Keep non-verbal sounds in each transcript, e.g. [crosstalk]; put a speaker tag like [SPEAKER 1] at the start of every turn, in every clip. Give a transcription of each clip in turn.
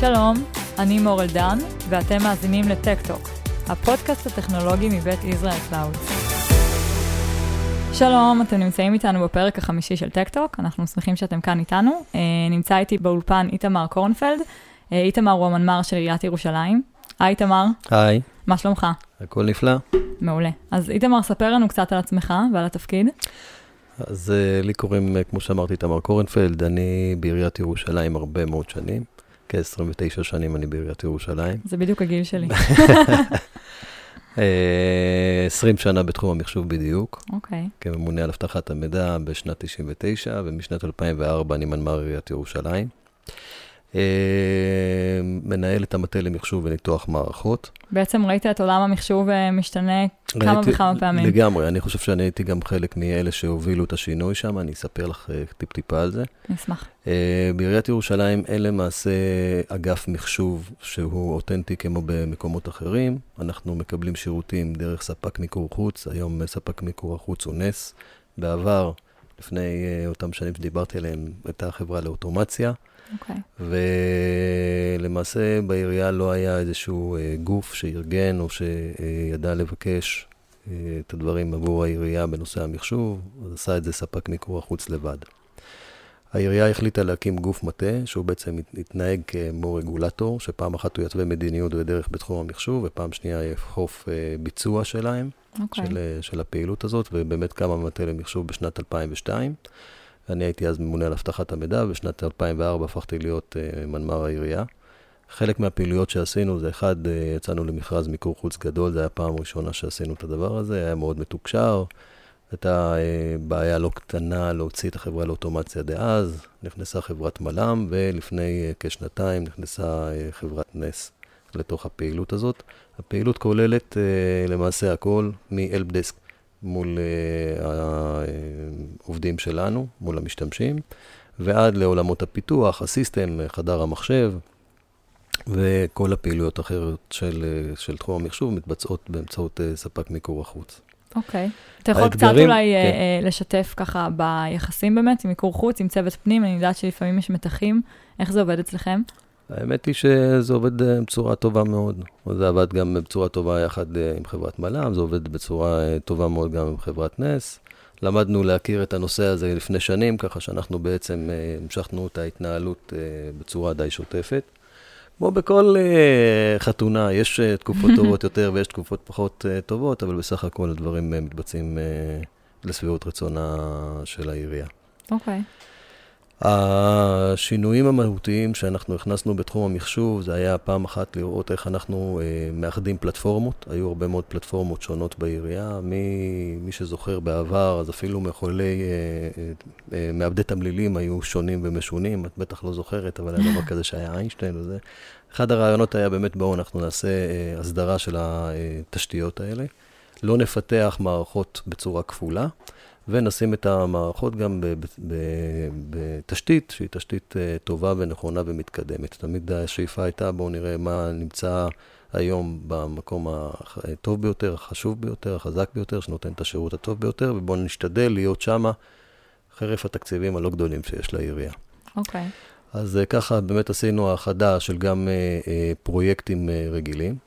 [SPEAKER 1] שלום, אני מור אלדן, ואתם מאזינים לטק-טוק, הפודקאסט הטכנולוגי מבית ישראל קלאוד. שלום, אתם נמצאים איתנו בפרק החמישי של טק-טוק, אנחנו שמחים שאתם כאן איתנו. אה, נמצא איתי באולפן איתמר קורנפלד. אה, איתמר הוא המנמ"ר של עיריית ירושלים. היי איתמר.
[SPEAKER 2] היי.
[SPEAKER 1] מה שלומך?
[SPEAKER 2] הכל נפלא.
[SPEAKER 1] מעולה. אז איתמר, ספר לנו קצת על עצמך ועל התפקיד.
[SPEAKER 2] אז אה, לי קוראים, כמו שאמרתי, איתמר קורנפלד, אני בעיריית ירושלים הרבה מאוד שנים. כ-29 שנים אני בעיריית ירושלים.
[SPEAKER 1] זה בדיוק הגיל שלי. [laughs]
[SPEAKER 2] 20 שנה בתחום המחשוב בדיוק.
[SPEAKER 1] אוקיי. Okay.
[SPEAKER 2] כממונה על אבטחת המידע בשנת 99, ומשנת 2004 אני מנמ"ר עיריית ירושלים. אה, מנהל את המטה למחשוב וניתוח מערכות.
[SPEAKER 1] בעצם ראית את עולם המחשוב אה, משתנה כמה וכמה פעמים.
[SPEAKER 2] לגמרי, אני חושב שאני הייתי גם חלק מאלה שהובילו את השינוי שם, אני אספר לך אה, טיפ-טיפה על זה.
[SPEAKER 1] נשמח.
[SPEAKER 2] בעיריית ירושלים אין למעשה אגף מחשוב שהוא אותנטי כמו במקומות אחרים. אנחנו מקבלים שירותים דרך ספק מיקור חוץ, היום ספק מיקור החוץ הוא נס. בעבר, לפני אותם שנים שדיברתי עליהם, הייתה חברה לאוטומציה.
[SPEAKER 1] אוקיי. Okay.
[SPEAKER 2] ולמעשה בעירייה לא היה איזשהו אה, גוף שארגן או שידע לבקש אה, את הדברים עבור העירייה בנושא המחשוב, אז עשה את זה ספק מיקור החוץ לבד. העירייה החליטה להקים גוף מטה, שהוא בעצם יתנהג כמו רגולטור, שפעם אחת הוא יתווה מדיניות ודרך בתחום המחשוב, ופעם שנייה יאכוף אה, ביצוע שלהם, okay.
[SPEAKER 1] אוקיי.
[SPEAKER 2] של, של הפעילות הזאת, ובאמת קמה מטה למחשוב בשנת 2002. אני הייתי אז ממונה על אבטחת המידע, בשנת 2004 הפכתי להיות uh, מנמ"ר העירייה. חלק מהפעילויות שעשינו זה אחד, uh, יצאנו למכרז מיקור חוץ גדול, זו הייתה פעם ראשונה שעשינו את הדבר הזה, היה מאוד מתוקשר. הייתה uh, בעיה לא קטנה להוציא את החברה לאוטומציה דאז, נכנסה חברת מל"ם, ולפני uh, כשנתיים נכנסה uh, חברת נס לתוך הפעילות הזאת. הפעילות כוללת למעשה הכל מ-Helpdesk מול העובדים שלנו, מול המשתמשים, ועד לעולמות הפיתוח, הסיסטם, חדר המחשב, וכל הפעילויות האחרות של, של תחום המחשוב מתבצעות באמצעות ספק מיקור החוץ.
[SPEAKER 1] אוקיי. Okay. אתה יכול קצת אולי כן. לשתף ככה ביחסים באמת עם מיקור חוץ, עם צוות פנים, אני יודעת שלפעמים יש מתחים, איך זה עובד אצלכם?
[SPEAKER 2] האמת היא שזה עובד אה, בצורה טובה מאוד. זה עבד גם בצורה טובה יחד אה, עם חברת מל"ם, זה עובד בצורה אה, טובה מאוד גם עם חברת נס. למדנו להכיר את הנושא הזה לפני שנים, ככה שאנחנו בעצם המשכנו את ההתנהלות בצורה די שוטפת. כמו בכל חתונה, יש תקופות [laughs] טובות יותר ויש תקופות פחות טובות, אבל בסך הכל הדברים מתבצעים לשביעות רצונה של העירייה.
[SPEAKER 1] אוקיי. Okay.
[SPEAKER 2] השינויים המהותיים שאנחנו הכנסנו בתחום המחשוב, זה היה פעם אחת לראות איך אנחנו אה, מאחדים פלטפורמות. היו הרבה מאוד פלטפורמות שונות בעירייה. מי, מי שזוכר בעבר, אז אפילו מחולי, אה, אה, אה, מעבדי תמלילים היו שונים ומשונים. את בטח לא זוכרת, אבל היה דבר [laughs] כזה שהיה איינשטיין וזה. אחד הרעיונות היה באמת, בואו אנחנו נעשה אה, הסדרה של התשתיות האלה. לא נפתח מערכות בצורה כפולה. ונשים את המערכות גם בתשתית שהיא תשתית אה, טובה ונכונה ומתקדמת. תמיד השאיפה הייתה, בואו נראה מה נמצא היום במקום הטוב ביותר, החשוב ביותר, החזק ביותר, שנותן את השירות הטוב ביותר, ובואו נשתדל להיות שמה חרף התקציבים הלא גדולים שיש לעירייה.
[SPEAKER 1] אוקיי. Okay.
[SPEAKER 2] אז אה, ככה באמת עשינו האחדה של גם אה, פרויקטים רגילים,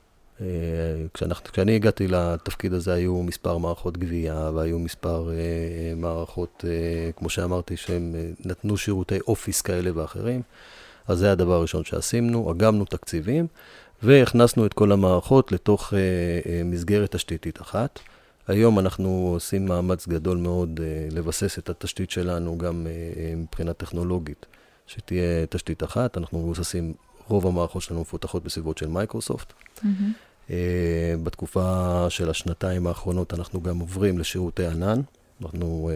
[SPEAKER 2] כשאנחנו, כשאני הגעתי לתפקיד הזה היו מספר מערכות גבייה והיו מספר אה, מערכות, אה, כמו שאמרתי, שהם אה, נתנו שירותי אופיס כאלה ואחרים. אז זה הדבר הראשון שעשינו, אגמנו תקציבים והכנסנו את כל המערכות לתוך אה, אה, מסגרת תשתיתית אחת. היום אנחנו עושים מאמץ גדול מאוד אה, לבסס את התשתית שלנו גם אה, אה מבחינה טכנולוגית, שתהיה תשתית אחת. אנחנו מבוססים, רוב המערכות שלנו מפותחות בסביבות של מייקרוסופט. אהמ. אה, בתקופה של השנתיים האחרונות אנחנו גם עוברים לשירותי ענן. אנחנו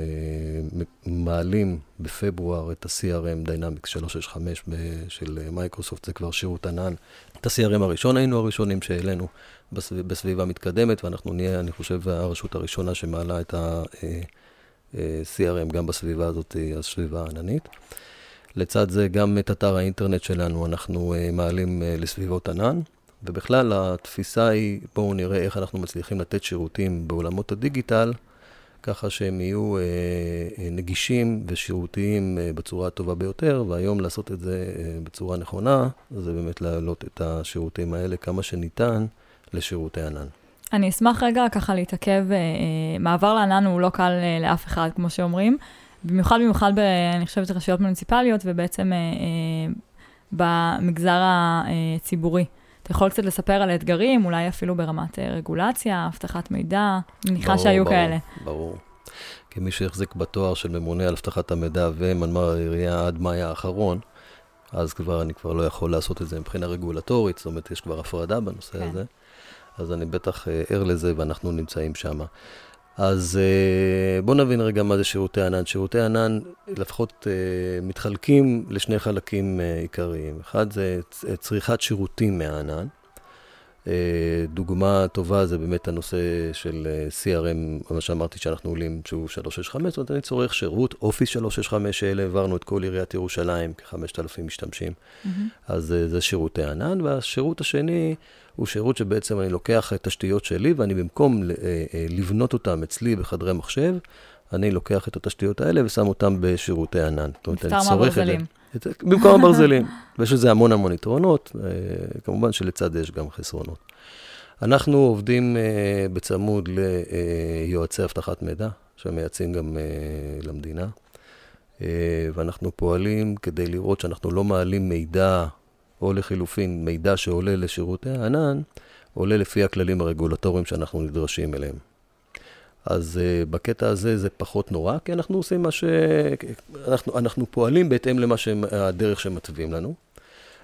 [SPEAKER 2] אה, מעלים בפברואר את ה-CRM Dynamics 365 של מייקרוסופט, זה כבר שירות ענן. את ה-CRM הראשון היינו הראשונים שהעלינו בסביב, בסביבה מתקדמת, ואנחנו נהיה, אני חושב, הרשות הראשונה שמעלה את ה-CRM אה, גם בסביבה הזאת, הסביבה העננית. לצד זה, גם את אתר האינטרנט שלנו אנחנו מעלים לסביבות ענן. ובכלל, התפיסה היא, בואו נראה איך אנחנו מצליחים לתת שירותים בעולמות הדיגיטל, ככה שהם יהיו נגישים ושירותיים בצורה הטובה ביותר, והיום לעשות את זה בצורה נכונה, זה באמת להעלות את השירותים האלה כמה שניתן לשירותי ענן.
[SPEAKER 1] אני אשמח רגע ככה להתעכב, מעבר לענן הוא לא קל לאף אחד, כמו שאומרים. במיוחד במיוחד, ב, אני חושבת, רשויות מוניציפליות, ובעצם אה, אה, במגזר הציבורי. אתה יכול קצת לספר על האתגרים, אולי אפילו ברמת אה, רגולציה, אבטחת מידע, מניחה ברור, שהיו
[SPEAKER 2] ברור,
[SPEAKER 1] כאלה.
[SPEAKER 2] ברור. כמי שהחזיק בתואר של ממונה על אבטחת המידע ומנמ"ר העירייה עד מאי האחרון, אז כבר אני כבר לא יכול לעשות את זה מבחינה רגולטורית, זאת אומרת, יש כבר הפרדה בנושא כן. הזה. אז אני בטח אה, ער לזה ואנחנו נמצאים שם. אז אה, בואו נבין רגע מה זה שירותי ענן. שירותי ענן לפחות אה, מתחלקים לשני חלקים אה, עיקריים. אחד זה צריכת שירותים מהענן. דוגמה טובה זה באמת הנושא של CRM, מה שאמרתי שאנחנו עולים, שהוא 365, זאת אומרת, אני צורך שירות, אופיס 365, אלה העברנו את כל עיריית ירושלים, כ-5,000 משתמשים. Mm-hmm. אז זה שירותי ענן. והשירות השני, הוא שירות שבעצם אני לוקח את התשתיות שלי, ואני במקום אה, אה, לבנות אותן אצלי בחדרי מחשב, אני לוקח את התשתיות האלה ושם אותן בשירותי ענן.
[SPEAKER 1] נפטר מהברזלים.
[SPEAKER 2] במקום הברזלים. [laughs] ויש לזה המון המון יתרונות, אה, כמובן שלצד זה יש גם חסרונות. אנחנו עובדים בצמוד ליועצי אבטחת מידע, שמייעצים גם למדינה, ואנחנו פועלים כדי לראות שאנחנו לא מעלים מידע או לחילופין מידע שעולה לשירותי הענן, עולה לפי הכללים הרגולטוריים שאנחנו נדרשים אליהם. אז uh, בקטע הזה זה פחות נורא, כי אנחנו עושים מה ש... אנחנו, אנחנו פועלים בהתאם למה שהדרך שמתווים לנו.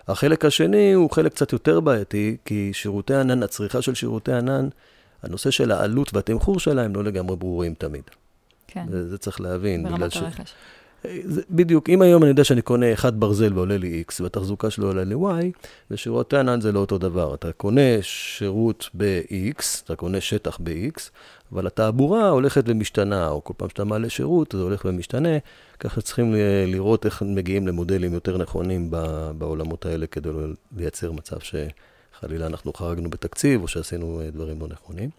[SPEAKER 2] החלק השני הוא חלק קצת יותר בעייתי, כי שירותי ענן, הצריכה של שירותי ענן, הנושא של העלות והתמחור שלהם לא לגמרי ברורים תמיד.
[SPEAKER 1] כן.
[SPEAKER 2] זה, זה צריך להבין.
[SPEAKER 1] ברמת הרכש. ש...
[SPEAKER 2] בדיוק, אם היום אני יודע שאני קונה אחד ברזל ועולה לי X, והתחזוקה שלו עולה לי Y, ושירותי ענן זה לא אותו דבר. אתה קונה שירות ב-X, אתה קונה שטח ב-X, אבל התעבורה הולכת ומשתנה, או כל פעם שאתה מעלה שירות, זה הולך ומשתנה, ככה צריכים לראות איך מגיעים למודלים יותר נכונים בעולמות האלה כדי לייצר מצב שחלילה אנחנו חרגנו בתקציב, או שעשינו דברים לא נכונים.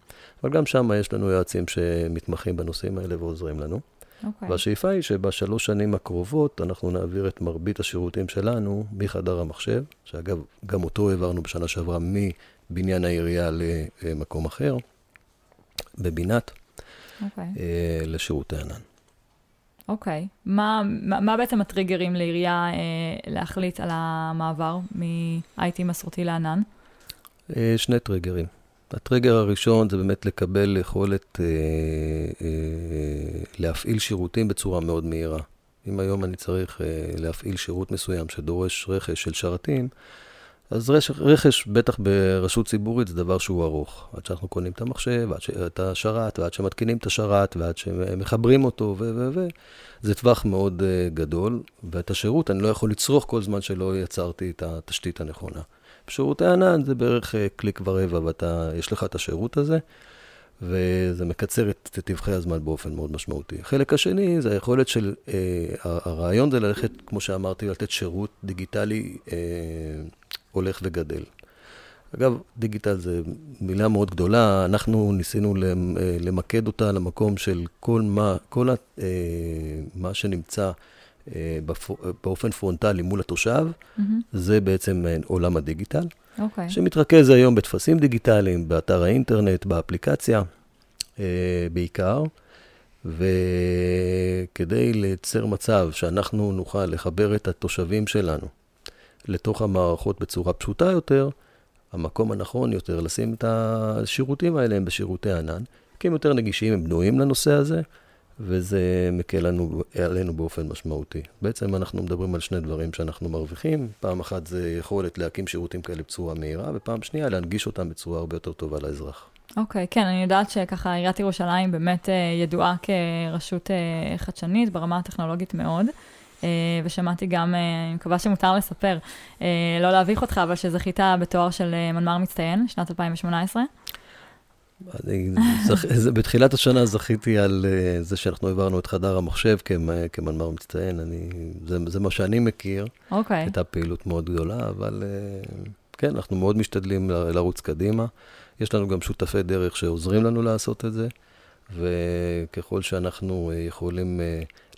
[SPEAKER 2] אבל גם שם יש לנו יועצים שמתמחים בנושאים האלה ועוזרים לנו. Okay. אוקיי. והשאיפה היא שבשלוש שנים הקרובות אנחנו נעביר את מרבית השירותים שלנו מחדר המחשב, שאגב, גם אותו העברנו בשנה שעברה מבניין העירייה למקום אחר, בבינת, okay. אוקיי. אה, לשירותי ענן.
[SPEAKER 1] אוקיי. Okay. מה, מה, מה בעצם הטריגרים לעירייה אה, להחליט על המעבר מ-IT מסורתי לענן?
[SPEAKER 2] אה, שני טריגרים. הטריגר הראשון זה באמת לקבל יכולת אה, אה, להפעיל שירותים בצורה מאוד מהירה. אם היום אני צריך אה, להפעיל שירות מסוים שדורש רכש של שרתים, אז רכש, רכש, בטח ברשות ציבורית, זה דבר שהוא ארוך. עד שאנחנו קונים את המחשב, עד ש... את השרת, ועד שמתקינים את השרת, ועד שמחברים אותו, ו... ו... ו... זה טווח מאוד uh, גדול, ואת השירות אני לא יכול לצרוך כל זמן שלא יצרתי את התשתית הנכונה. בשירותי ענן זה בערך אה, קליק ורבע, ויש לך את השירות הזה, וזה מקצר את טווחי הזמן באופן מאוד משמעותי. החלק השני זה היכולת של, אה, הרעיון זה ללכת, כמו שאמרתי, לתת שירות דיגיטלי אה, הולך וגדל. אגב, דיגיטל זה מילה מאוד גדולה, אנחנו ניסינו אה, למקד אותה למקום של כל מה, כל אה, מה שנמצא אה, באופן פרונטלי מול התושב, mm-hmm. זה בעצם עולם הדיגיטל, okay. אוקיי. שמתרכז היום בטפסים דיגיטליים, באתר האינטרנט, באפליקציה בעיקר, וכדי לייצר מצב שאנחנו נוכל לחבר את התושבים שלנו לתוך המערכות בצורה פשוטה יותר, המקום הנכון יותר לשים את השירותים האלה הם בשירותי ענן, כי הם יותר נגישים, הם בנויים לנושא הזה, וזה מקל לנו, עלינו באופן משמעותי. בעצם אנחנו מדברים על שני דברים שאנחנו מרוויחים. פעם אחת זה יכולת להקים שירותים כאלה בצורה מהירה, ופעם שנייה להנגיש אותם בצורה הרבה יותר טובה לאזרח.
[SPEAKER 1] אוקיי, okay, כן, אני יודעת שככה עיריית ירושלים באמת uh, ידועה כרשות uh, חדשנית ברמה הטכנולוגית מאוד. Uh, ושמעתי גם, uh, אני מקווה שמותר לספר, uh, לא להביך אותך, אבל שזכית בתואר של מנמ"ר מצטיין, שנת 2018.
[SPEAKER 2] אני, זכ... [laughs] בתחילת השנה זכיתי על uh, זה שאנחנו העברנו את חדר המחשב כמנמ"ר מצטיין. אני, זה, זה מה שאני מכיר.
[SPEAKER 1] אוקיי. Okay.
[SPEAKER 2] הייתה פעילות מאוד גדולה, אבל uh, כן, אנחנו מאוד משתדלים לרוץ קדימה. יש לנו גם שותפי דרך שעוזרים לנו לעשות את זה, וככל שאנחנו יכולים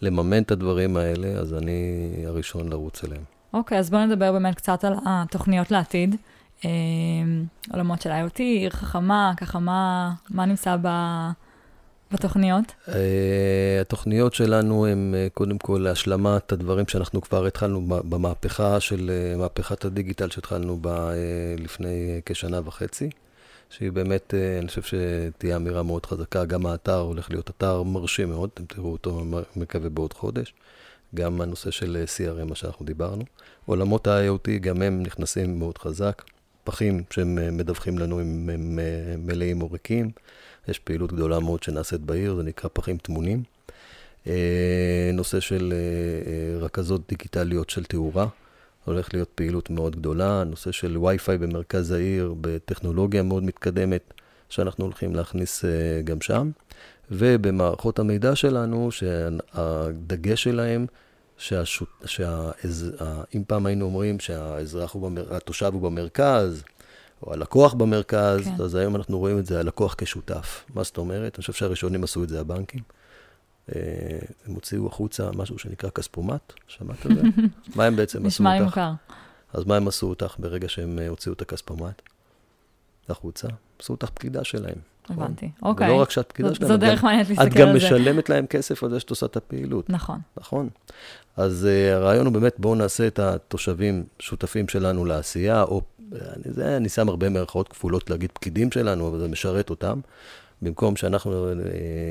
[SPEAKER 2] לממן את הדברים האלה, אז אני הראשון לרוץ אליהם.
[SPEAKER 1] אוקיי, okay, אז בואו נדבר באמת קצת על התוכניות לעתיד. עולמות של IoT, עיר חכמה, ככה מה, מה נמצא ב... בתוכניות? Uh,
[SPEAKER 2] התוכניות שלנו הן uh, קודם כל להשלמת הדברים שאנחנו כבר התחלנו במהפכה של uh, מהפכת הדיגיטל שהתחלנו בה uh, לפני uh, כשנה וחצי, שהיא באמת, uh, אני חושב שתהיה אמירה מאוד חזקה, גם האתר הולך להיות אתר מרשים מאוד, אתם תראו אותו, מקווה בעוד חודש. גם הנושא של CRM, מה שאנחנו דיברנו. עולמות ה-IoT, גם הם נכנסים מאוד חזק. פחים שהם מדווחים לנו אם הם מלאים או ריקים. יש פעילות גדולה מאוד שנעשית בעיר, זה נקרא פחים טמונים. אה, נושא של אה, אה, רכזות דיגיטליות של תאורה, הולך להיות פעילות מאוד גדולה. נושא של וי-פיי במרכז העיר, בטכנולוגיה מאוד מתקדמת, שאנחנו הולכים להכניס גם שם. ובמערכות המידע שלנו, שהדגש שלהם, שהשוט, שהאזר, אם פעם היינו אומרים שהאזרח הוא במר, התושב הוא במרכז, או הלקוח במרכז, כן. אז היום אנחנו רואים את זה, הלקוח כשותף. מה זאת אומרת? אני חושב שהראשונים עשו את זה הבנקים. אה, הם הוציאו החוצה משהו שנקרא כספומט, שמעת על זה? [laughs] מה הם בעצם עשו אותך?
[SPEAKER 1] נשמע לי מוכר.
[SPEAKER 2] אז מה הם עשו אותך ברגע שהם אה, הוציאו את הכספומט? החוצה? עשו אותך פקידה שלהם.
[SPEAKER 1] נכון? הבנתי, אוקיי.
[SPEAKER 2] ולא רק שאת פקידה שלהם,
[SPEAKER 1] זו דרך מעניינת להסתכל על זה.
[SPEAKER 2] את גם משלמת להם כסף על זה שאת עושה את הפעילות.
[SPEAKER 1] נכון.
[SPEAKER 2] נכון. אז uh, הרעיון הוא באמת, בואו נעשה את התושבים שותפים שלנו לעשייה, או זה, אני שם הרבה מערכות כפולות להגיד פקידים שלנו, אבל זה משרת אותם, במקום שאנחנו אה,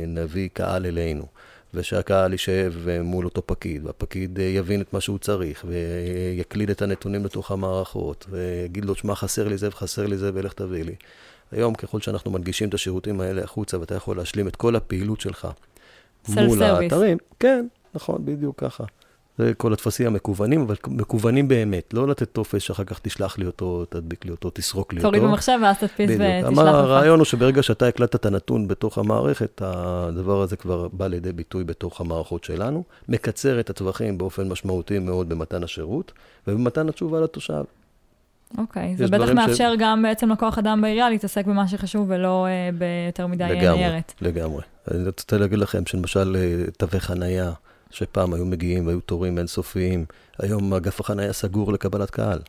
[SPEAKER 2] נביא קהל אלינו, ושהקהל יישב אה, מול אותו פקיד, והפקיד אה, יבין את מה שהוא צריך, ויקליד את הנתונים לתוך המערכות, ויגיד לו, שמע, חסר לי זה וחסר לי זה, ולך תביא לי. היום, ככל שאנחנו מנגישים את השירותים האלה החוצה, ואתה יכול להשלים את כל הפעילות שלך מול האתרים, כן, נכון, בדיוק ככה. זה כל הטפסים המקוונים, אבל מקוונים באמת. לא לתת טופס שאחר כך תשלח לי אותו, תדביק לי אותו, תסרוק לי אותו.
[SPEAKER 1] תוריד במחשב ואז תדפיס ותשלח לך.
[SPEAKER 2] הרעיון הוא שברגע שאתה הקלטת את הנתון בתוך המערכת, הדבר הזה כבר בא לידי ביטוי בתוך המערכות שלנו, מקצר את הטווחים באופן משמעותי מאוד במתן השירות, ובמתן התשובה לתושב.
[SPEAKER 1] אוקיי, זה בטח מאפשר ש... גם בעצם לכוח אדם בעירייה להתעסק במה שחשוב ולא uh, ביותר מדי ניירת.
[SPEAKER 2] לגמרי, לגמרי. אני רוצה להגיד לכם שלמשל uh, תווי חנייה, שפעם היו מגיעים והיו תורים אינסופיים, היום אגף החנייה סגור לקבלת קהל.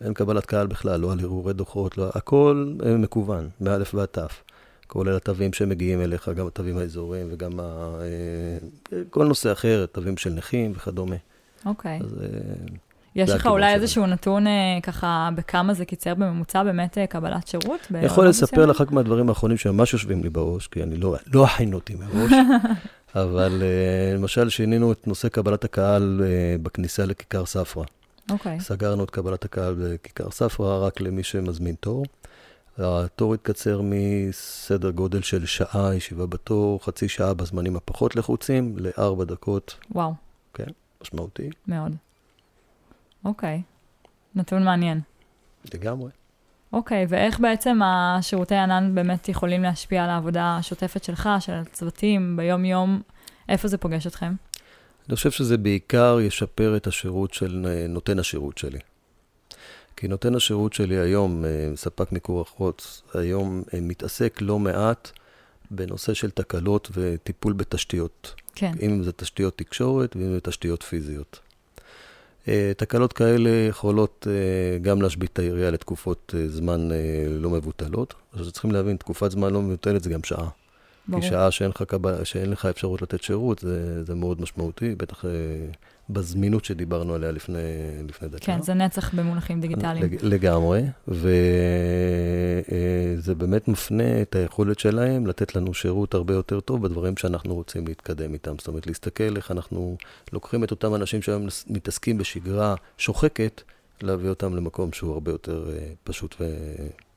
[SPEAKER 2] אין קבלת קהל בכלל, לא על הרהורי דוחות, לא, הכל אה, מקוון, מאלף ועד תף. כולל התווים שמגיעים אליך, גם התווים האזוריים וגם ה... אה, כל נושא אחר, תווים של נכים וכדומה.
[SPEAKER 1] אוקיי. אז... אה, יש לך אולי איזשהו נתון ככה, בכמה זה קיצר בממוצע באמת קבלת שירות?
[SPEAKER 2] יכול לספר לך רק מהדברים האחרונים שממש יושבים לי בראש, כי אני לא, לא הכין אותי מראש, [laughs] אבל uh, למשל שינינו את נושא קבלת הקהל uh, בכניסה לכיכר ספרא.
[SPEAKER 1] אוקיי. Okay.
[SPEAKER 2] סגרנו את קבלת הקהל בכיכר ספרא רק למי שמזמין תור. התור התקצר מסדר גודל של שעה ישיבה בתור, חצי שעה בזמנים הפחות לחוצים, לארבע דקות.
[SPEAKER 1] וואו.
[SPEAKER 2] כן, משמעותי.
[SPEAKER 1] מאוד. אוקיי. נתון מעניין.
[SPEAKER 2] לגמרי.
[SPEAKER 1] אוקיי, ואיך בעצם השירותי ענן באמת יכולים להשפיע על העבודה השוטפת שלך, של הצוותים, ביום-יום? איפה זה פוגש אתכם?
[SPEAKER 2] אני חושב שזה בעיקר ישפר את השירות של נותן השירות שלי. כי נותן השירות שלי היום, אה, ספק מיקור החוץ, היום אה, מתעסק לא מעט בנושא של תקלות וטיפול בתשתיות.
[SPEAKER 1] כן.
[SPEAKER 2] אם זה תשתיות תקשורת ואם זה תשתיות פיזיות. אה, תקלות כאלה יכולות אה, גם להשבית את העירייה לתקופות אה, זמן לא מבוטלות. אז צריכים להבין, תקופת זמן לא מבוטלת זה גם שעה. ברור. כי שעה שאין לך, שאין לך אפשרות לתת שירות, זה, זה מאוד משמעותי, בטח בזמינות שדיברנו עליה לפני, לפני דקה.
[SPEAKER 1] כן, זה נצח במונחים דיגיטליים.
[SPEAKER 2] לג, לגמרי, וזה באמת מפנה את היכולת שלהם לתת לנו שירות הרבה יותר טוב בדברים שאנחנו רוצים להתקדם איתם. זאת אומרת, להסתכל איך אנחנו לוקחים את אותם אנשים שהיום מתעסקים בשגרה שוחקת, להביא אותם למקום שהוא הרבה יותר פשוט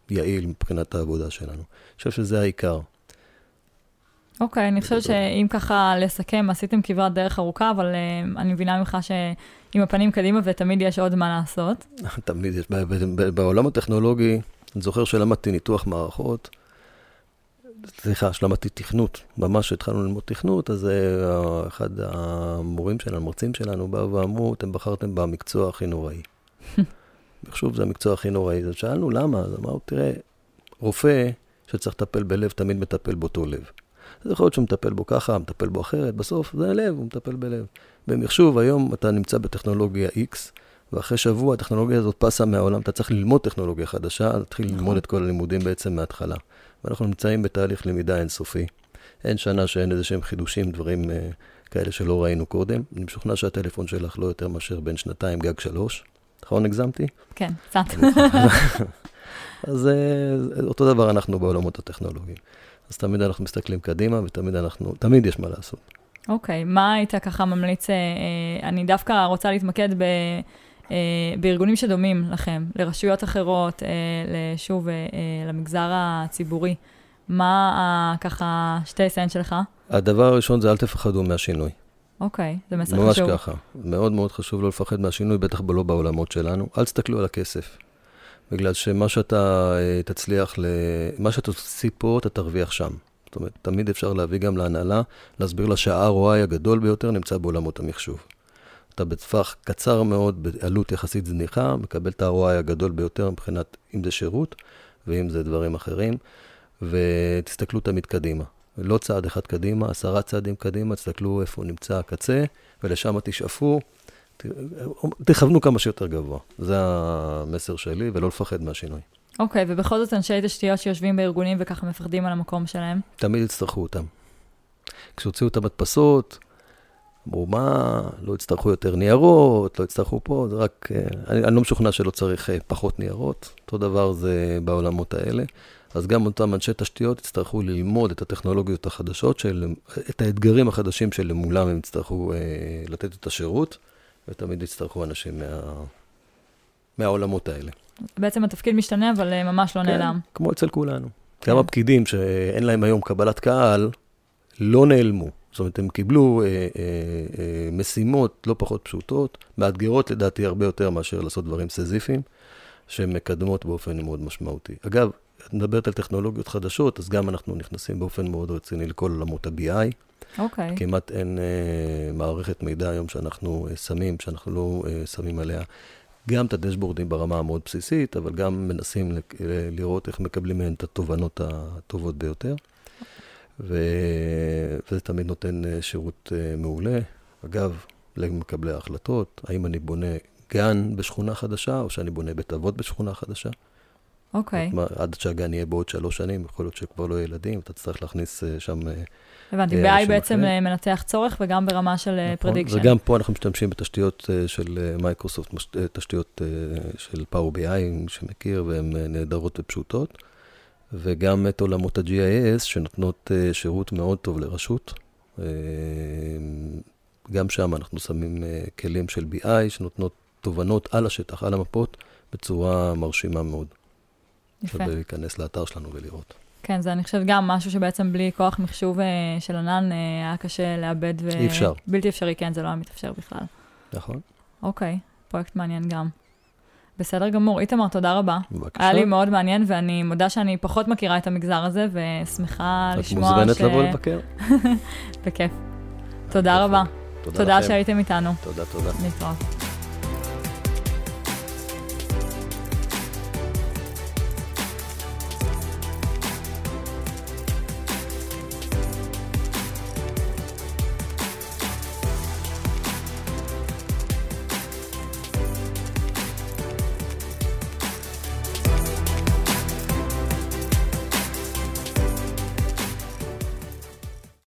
[SPEAKER 2] ויעיל מבחינת העבודה שלנו. אני חושב שזה העיקר.
[SPEAKER 1] אוקיי, okay, אני חושבת שאם ככה לסכם, עשיתם כברת דרך ארוכה, אבל uh, אני מבינה ממך שעם הפנים קדימה ותמיד יש עוד מה לעשות. [laughs]
[SPEAKER 2] תמיד יש, בעולם הטכנולוגי, אני זוכר שלמדתי ניתוח מערכות, סליחה, שלמדתי תכנות, ממש התחלנו ללמוד תכנות, אז uh, אחד המורים שלנו, המרצים שלנו, באו ואמרו, אתם בחרתם במקצוע הכי נוראי. [laughs] מחשוב זה המקצוע הכי נוראי. אז שאלנו למה, אז אמרנו, תראה, רופא שצריך לטפל בלב, תמיד מטפל באותו לב. זה יכול להיות שהוא מטפל בו ככה, מטפל בו אחרת, בסוף זה הלב, הוא מטפל בלב. במחשוב, היום אתה נמצא בטכנולוגיה X, ואחרי שבוע הטכנולוגיה הזאת פסה מהעולם, אתה צריך ללמוד טכנולוגיה חדשה, להתחיל נכון. ללמוד את כל הלימודים בעצם מההתחלה. ואנחנו נמצאים בתהליך למידה אינסופי. אין שנה שאין איזה שהם חידושים, דברים אה, כאלה שלא ראינו קודם. אני משוכנע שהטלפון שלך לא יותר מאשר בין שנתיים, גג שלוש. נכון הגזמתי?
[SPEAKER 1] כן, קצת. [laughs]
[SPEAKER 2] אז אה, אותו דבר אנחנו בעולמות הטכנולוגיים. אז תמיד אנחנו מסתכלים קדימה, ותמיד אנחנו, תמיד יש מה לעשות.
[SPEAKER 1] אוקיי, okay, מה היית ככה ממליץ? אה, אה, אני דווקא רוצה להתמקד ב... בארגונים שדומים לכם, לרשויות אחרות, שוב, למגזר הציבורי. מה ככה שתי סנט שלך?
[SPEAKER 2] הדבר הראשון זה אל תפחדו מהשינוי.
[SPEAKER 1] אוקיי, זה מסר
[SPEAKER 2] חשוב. ממש ככה. מאוד מאוד חשוב לא לפחד מהשינוי, בטח לא בעולמות שלנו. אל תסתכלו על הכסף. בגלל שמה שאתה אה, תצליח, מה שאתה תוציא פה, אתה תרוויח שם. זאת אומרת, תמיד אפשר להביא גם להנהלה, להסביר לה שה-ROI הגדול ביותר נמצא בעולמות המחשוב. אתה בטווח קצר מאוד, בעלות יחסית זניחה, מקבל את ה-ROI הגדול ביותר מבחינת אם זה שירות ואם זה דברים אחרים, ותסתכלו תמיד קדימה. לא צעד אחד קדימה, עשרה צעדים קדימה, תסתכלו איפה נמצא הקצה, ולשם תשאפו. תכוונו כמה שיותר גבוה. זה המסר שלי, ולא לפחד מהשינוי.
[SPEAKER 1] אוקיי, okay, ובכל זאת אנשי תשתיות שיושבים בארגונים וככה מפחדים על המקום שלהם?
[SPEAKER 2] תמיד יצטרכו אותם. כשהוציאו את המדפסות, אמרו, מה, לא יצטרכו יותר ניירות, לא יצטרכו פה, זה רק... אה, אני, אני לא משוכנע שלא צריך אה, פחות ניירות, אותו דבר זה בעולמות האלה. אז גם אותם אנשי תשתיות יצטרכו ללמוד את הטכנולוגיות החדשות, של, את האתגרים החדשים שלמולם הם יצטרכו אה, לתת את השירות. ותמיד יצטרכו אנשים מה... מהעולמות האלה.
[SPEAKER 1] בעצם התפקיד משתנה, אבל אה, ממש לא כן, נעלם.
[SPEAKER 2] כמו אצל כולנו. כן. גם הפקידים שאין להם היום קבלת קהל, לא נעלמו. זאת אומרת, הם קיבלו אה, אה, אה, משימות לא פחות פשוטות, מאתגרות לדעתי הרבה יותר מאשר לעשות דברים סזיפיים, שמקדמות באופן מאוד משמעותי. אגב, את מדברת על טכנולוגיות חדשות, אז גם אנחנו נכנסים באופן מאוד רציני לכל עולמות ה-BI.
[SPEAKER 1] אוקיי. Okay.
[SPEAKER 2] כמעט אין אה, מערכת מידע היום שאנחנו אה, שמים, שאנחנו לא אה, שמים עליה גם את הדשבורדים ברמה המאוד בסיסית, אבל גם מנסים ל- אה, לראות איך מקבלים מהן את התובנות הטובות ביותר. ו... וזה תמיד נותן אה, שירות אה, מעולה. אגב, למקבלי ההחלטות, האם אני בונה גן בשכונה חדשה, או שאני בונה בית אבות בשכונה חדשה.
[SPEAKER 1] אוקיי.
[SPEAKER 2] אוקיי. עד שהגן יהיה בעוד שלוש שנים, יכול להיות שכבר לא יהיה ילדים, אתה תצטרך להכניס שם
[SPEAKER 1] הבנתי, אה, BI בעצם אחרי. מנתח צורך וגם ברמה של prediction.
[SPEAKER 2] נכון, וגם פה אנחנו משתמשים בתשתיות אה, של אה, מייקרוסופט, תשתיות של Power BI, שמכיר, והן נהדרות ופשוטות. וגם את עולמות ה-GIS, שנותנות שירות מאוד טוב לרשות. גם שם אנחנו שמים כלים של BI, שנותנות תובנות על השטח, על המפות, בצורה מרשימה מאוד. יפה. שווה להיכנס לאתר שלנו ולראות.
[SPEAKER 1] כן, זה אני חושבת גם משהו שבעצם בלי כוח מחשוב אה, של ענן אה, היה קשה לאבד. ו...
[SPEAKER 2] אי אפשר.
[SPEAKER 1] בלתי אפשרי, כן, זה לא היה מתאפשר בכלל.
[SPEAKER 2] נכון.
[SPEAKER 1] אוקיי, פרויקט מעניין גם. בסדר גמור. איתמר, תודה רבה.
[SPEAKER 2] בבקשה.
[SPEAKER 1] היה לי מאוד מעניין, ואני מודה שאני פחות מכירה את המגזר הזה, ושמחה לשמוע ש...
[SPEAKER 2] את מוזמנת לבוא לבקר. [laughs]
[SPEAKER 1] בכיף. תודה רבה.
[SPEAKER 2] תודה,
[SPEAKER 1] תודה שהייתם איתנו.
[SPEAKER 2] תודה, תודה.
[SPEAKER 1] להתראות.